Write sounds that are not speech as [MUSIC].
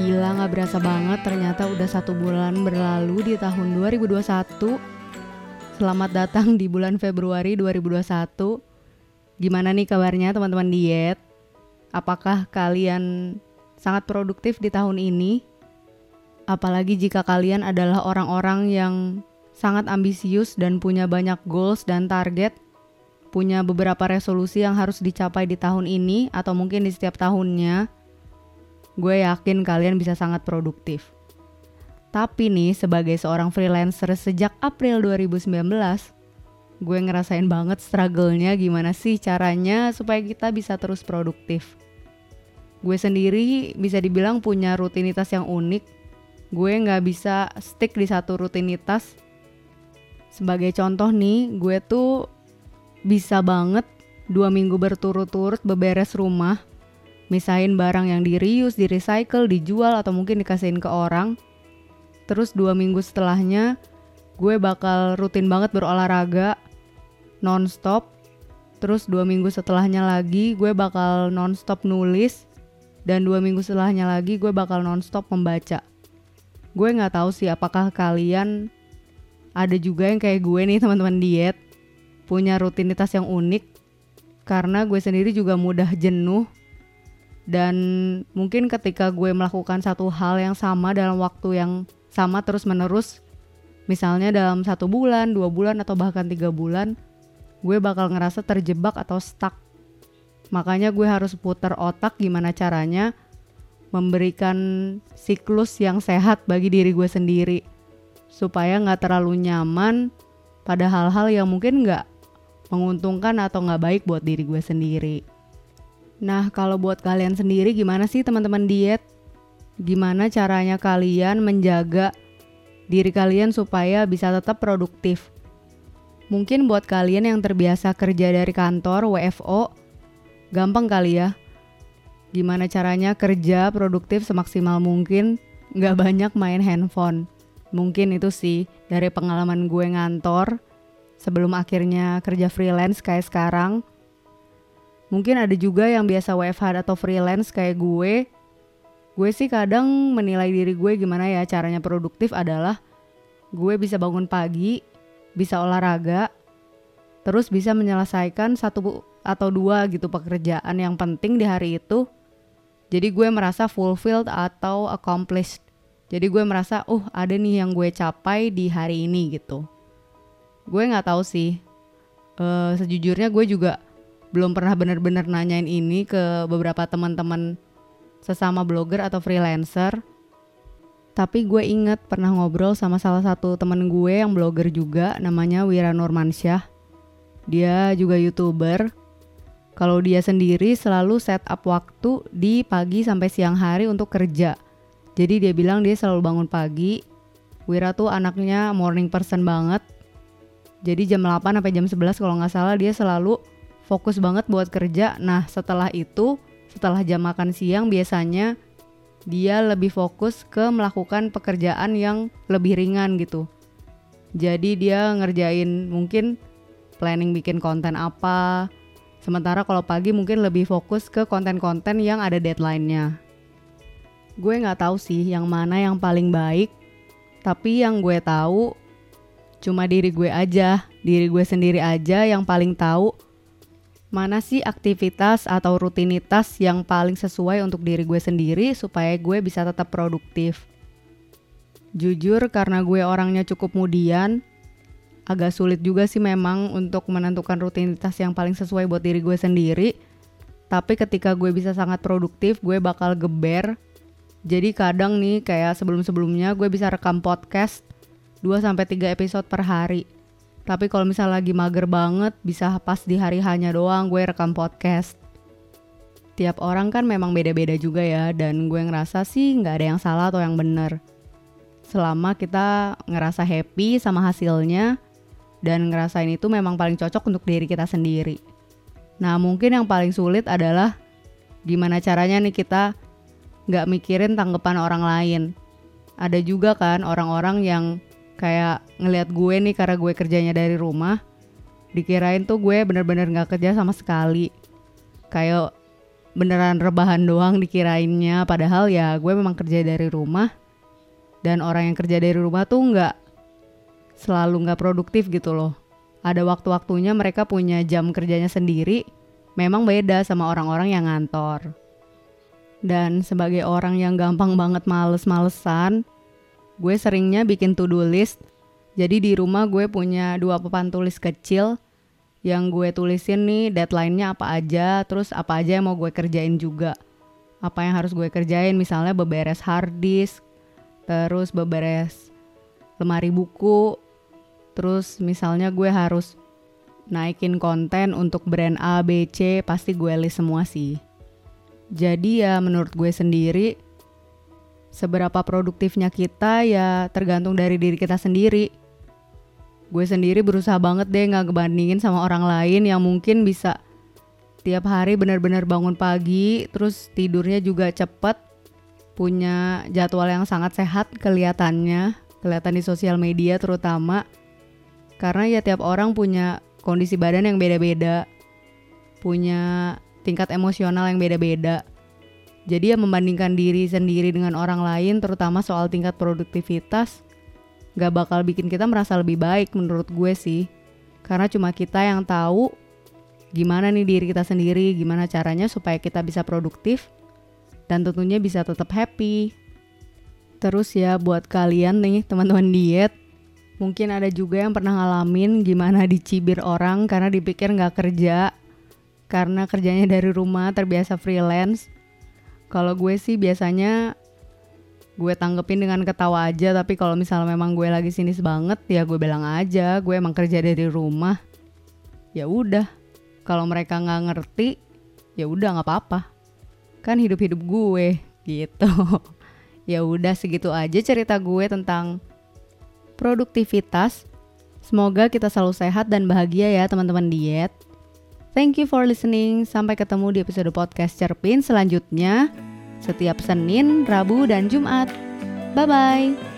Gila gak berasa banget ternyata udah satu bulan berlalu di tahun 2021 Selamat datang di bulan Februari 2021 Gimana nih kabarnya teman-teman diet? Apakah kalian sangat produktif di tahun ini? Apalagi jika kalian adalah orang-orang yang sangat ambisius dan punya banyak goals dan target Punya beberapa resolusi yang harus dicapai di tahun ini atau mungkin di setiap tahunnya gue yakin kalian bisa sangat produktif. Tapi nih, sebagai seorang freelancer sejak April 2019, gue ngerasain banget struggle-nya gimana sih caranya supaya kita bisa terus produktif. Gue sendiri bisa dibilang punya rutinitas yang unik. Gue nggak bisa stick di satu rutinitas. Sebagai contoh nih, gue tuh bisa banget dua minggu berturut-turut beberes rumah misahin barang yang di reuse, di recycle, dijual atau mungkin dikasihin ke orang. Terus dua minggu setelahnya gue bakal rutin banget berolahraga non-stop. Terus dua minggu setelahnya lagi gue bakal non-stop nulis dan dua minggu setelahnya lagi gue bakal non-stop membaca. Gue nggak tahu sih apakah kalian ada juga yang kayak gue nih teman-teman diet punya rutinitas yang unik karena gue sendiri juga mudah jenuh dan mungkin ketika gue melakukan satu hal yang sama dalam waktu yang sama terus menerus misalnya dalam satu bulan dua bulan atau bahkan tiga bulan gue bakal ngerasa terjebak atau stuck makanya gue harus putar otak gimana caranya memberikan siklus yang sehat bagi diri gue sendiri supaya nggak terlalu nyaman pada hal-hal yang mungkin nggak menguntungkan atau nggak baik buat diri gue sendiri. Nah, kalau buat kalian sendiri gimana sih teman-teman diet? Gimana caranya kalian menjaga diri kalian supaya bisa tetap produktif? Mungkin buat kalian yang terbiasa kerja dari kantor WFO, gampang kali ya. Gimana caranya kerja produktif semaksimal mungkin, nggak banyak main handphone. Mungkin itu sih dari pengalaman gue ngantor sebelum akhirnya kerja freelance kayak sekarang Mungkin ada juga yang biasa WFH atau freelance kayak gue. Gue sih kadang menilai diri gue gimana ya caranya produktif adalah gue bisa bangun pagi, bisa olahraga, terus bisa menyelesaikan satu atau dua gitu pekerjaan yang penting di hari itu. Jadi gue merasa fulfilled atau accomplished. Jadi gue merasa, uh ada nih yang gue capai di hari ini gitu. Gue nggak tahu sih. Uh, sejujurnya gue juga belum pernah benar-benar nanyain ini ke beberapa teman-teman sesama blogger atau freelancer. Tapi gue inget pernah ngobrol sama salah satu temen gue yang blogger juga namanya Wira Nurmansyah. Dia juga youtuber. Kalau dia sendiri selalu set up waktu di pagi sampai siang hari untuk kerja. Jadi dia bilang dia selalu bangun pagi. Wira tuh anaknya morning person banget. Jadi jam 8 sampai jam 11 kalau nggak salah dia selalu fokus banget buat kerja. Nah, setelah itu, setelah jam makan siang biasanya dia lebih fokus ke melakukan pekerjaan yang lebih ringan gitu. Jadi dia ngerjain mungkin planning bikin konten apa. Sementara kalau pagi mungkin lebih fokus ke konten-konten yang ada deadline-nya. Gue nggak tahu sih yang mana yang paling baik, tapi yang gue tahu cuma diri gue aja, diri gue sendiri aja yang paling tahu mana sih aktivitas atau rutinitas yang paling sesuai untuk diri gue sendiri supaya gue bisa tetap produktif. Jujur karena gue orangnya cukup mudian, agak sulit juga sih memang untuk menentukan rutinitas yang paling sesuai buat diri gue sendiri. Tapi ketika gue bisa sangat produktif, gue bakal geber. Jadi kadang nih kayak sebelum-sebelumnya gue bisa rekam podcast 2 sampai 3 episode per hari tapi kalau misalnya lagi mager banget, bisa pas di hari hanya doang gue rekam podcast. Tiap orang kan memang beda-beda juga ya, dan gue ngerasa sih nggak ada yang salah atau yang bener. Selama kita ngerasa happy sama hasilnya, dan ngerasain itu memang paling cocok untuk diri kita sendiri. Nah mungkin yang paling sulit adalah gimana caranya nih kita nggak mikirin tanggapan orang lain. Ada juga kan orang-orang yang kayak ngelihat gue nih karena gue kerjanya dari rumah dikirain tuh gue bener-bener nggak kerja sama sekali. Kayak beneran rebahan doang dikirainnya padahal ya gue memang kerja dari rumah. Dan orang yang kerja dari rumah tuh nggak selalu nggak produktif gitu loh. Ada waktu-waktunya mereka punya jam kerjanya sendiri memang beda sama orang-orang yang ngantor. Dan sebagai orang yang gampang banget males-malesan gue seringnya bikin to-do list jadi di rumah gue punya dua papan tulis kecil yang gue tulisin nih deadline-nya apa aja, terus apa aja yang mau gue kerjain juga. Apa yang harus gue kerjain, misalnya beberes hard disk, terus beberes lemari buku, terus misalnya gue harus naikin konten untuk brand A, B, C, pasti gue list semua sih. Jadi ya menurut gue sendiri, seberapa produktifnya kita ya tergantung dari diri kita sendiri. Gue sendiri berusaha banget deh nggak ngebandingin sama orang lain yang mungkin bisa tiap hari benar-benar bangun pagi terus tidurnya juga cepet punya jadwal yang sangat sehat kelihatannya kelihatan di sosial media terutama. Karena ya tiap orang punya kondisi badan yang beda-beda punya tingkat emosional yang beda-beda jadi ya membandingkan diri sendiri dengan orang lain terutama soal tingkat produktivitas gak bakal bikin kita merasa lebih baik menurut gue sih. Karena cuma kita yang tahu gimana nih diri kita sendiri, gimana caranya supaya kita bisa produktif dan tentunya bisa tetap happy. Terus ya buat kalian nih teman-teman diet, mungkin ada juga yang pernah ngalamin gimana dicibir orang karena dipikir nggak kerja, karena kerjanya dari rumah terbiasa freelance. Kalau gue sih biasanya gue tanggepin dengan ketawa aja tapi kalau misalnya memang gue lagi sinis banget ya gue bilang aja gue emang kerja dari rumah. Ya udah kalau mereka nggak ngerti ya udah nggak apa-apa. Kan hidup-hidup gue gitu. [LAUGHS] Ya udah segitu aja cerita gue tentang produktivitas. Semoga kita selalu sehat dan bahagia ya teman-teman diet Thank you for listening. Sampai ketemu di episode podcast Cerpin selanjutnya setiap Senin, Rabu, dan Jumat. Bye bye.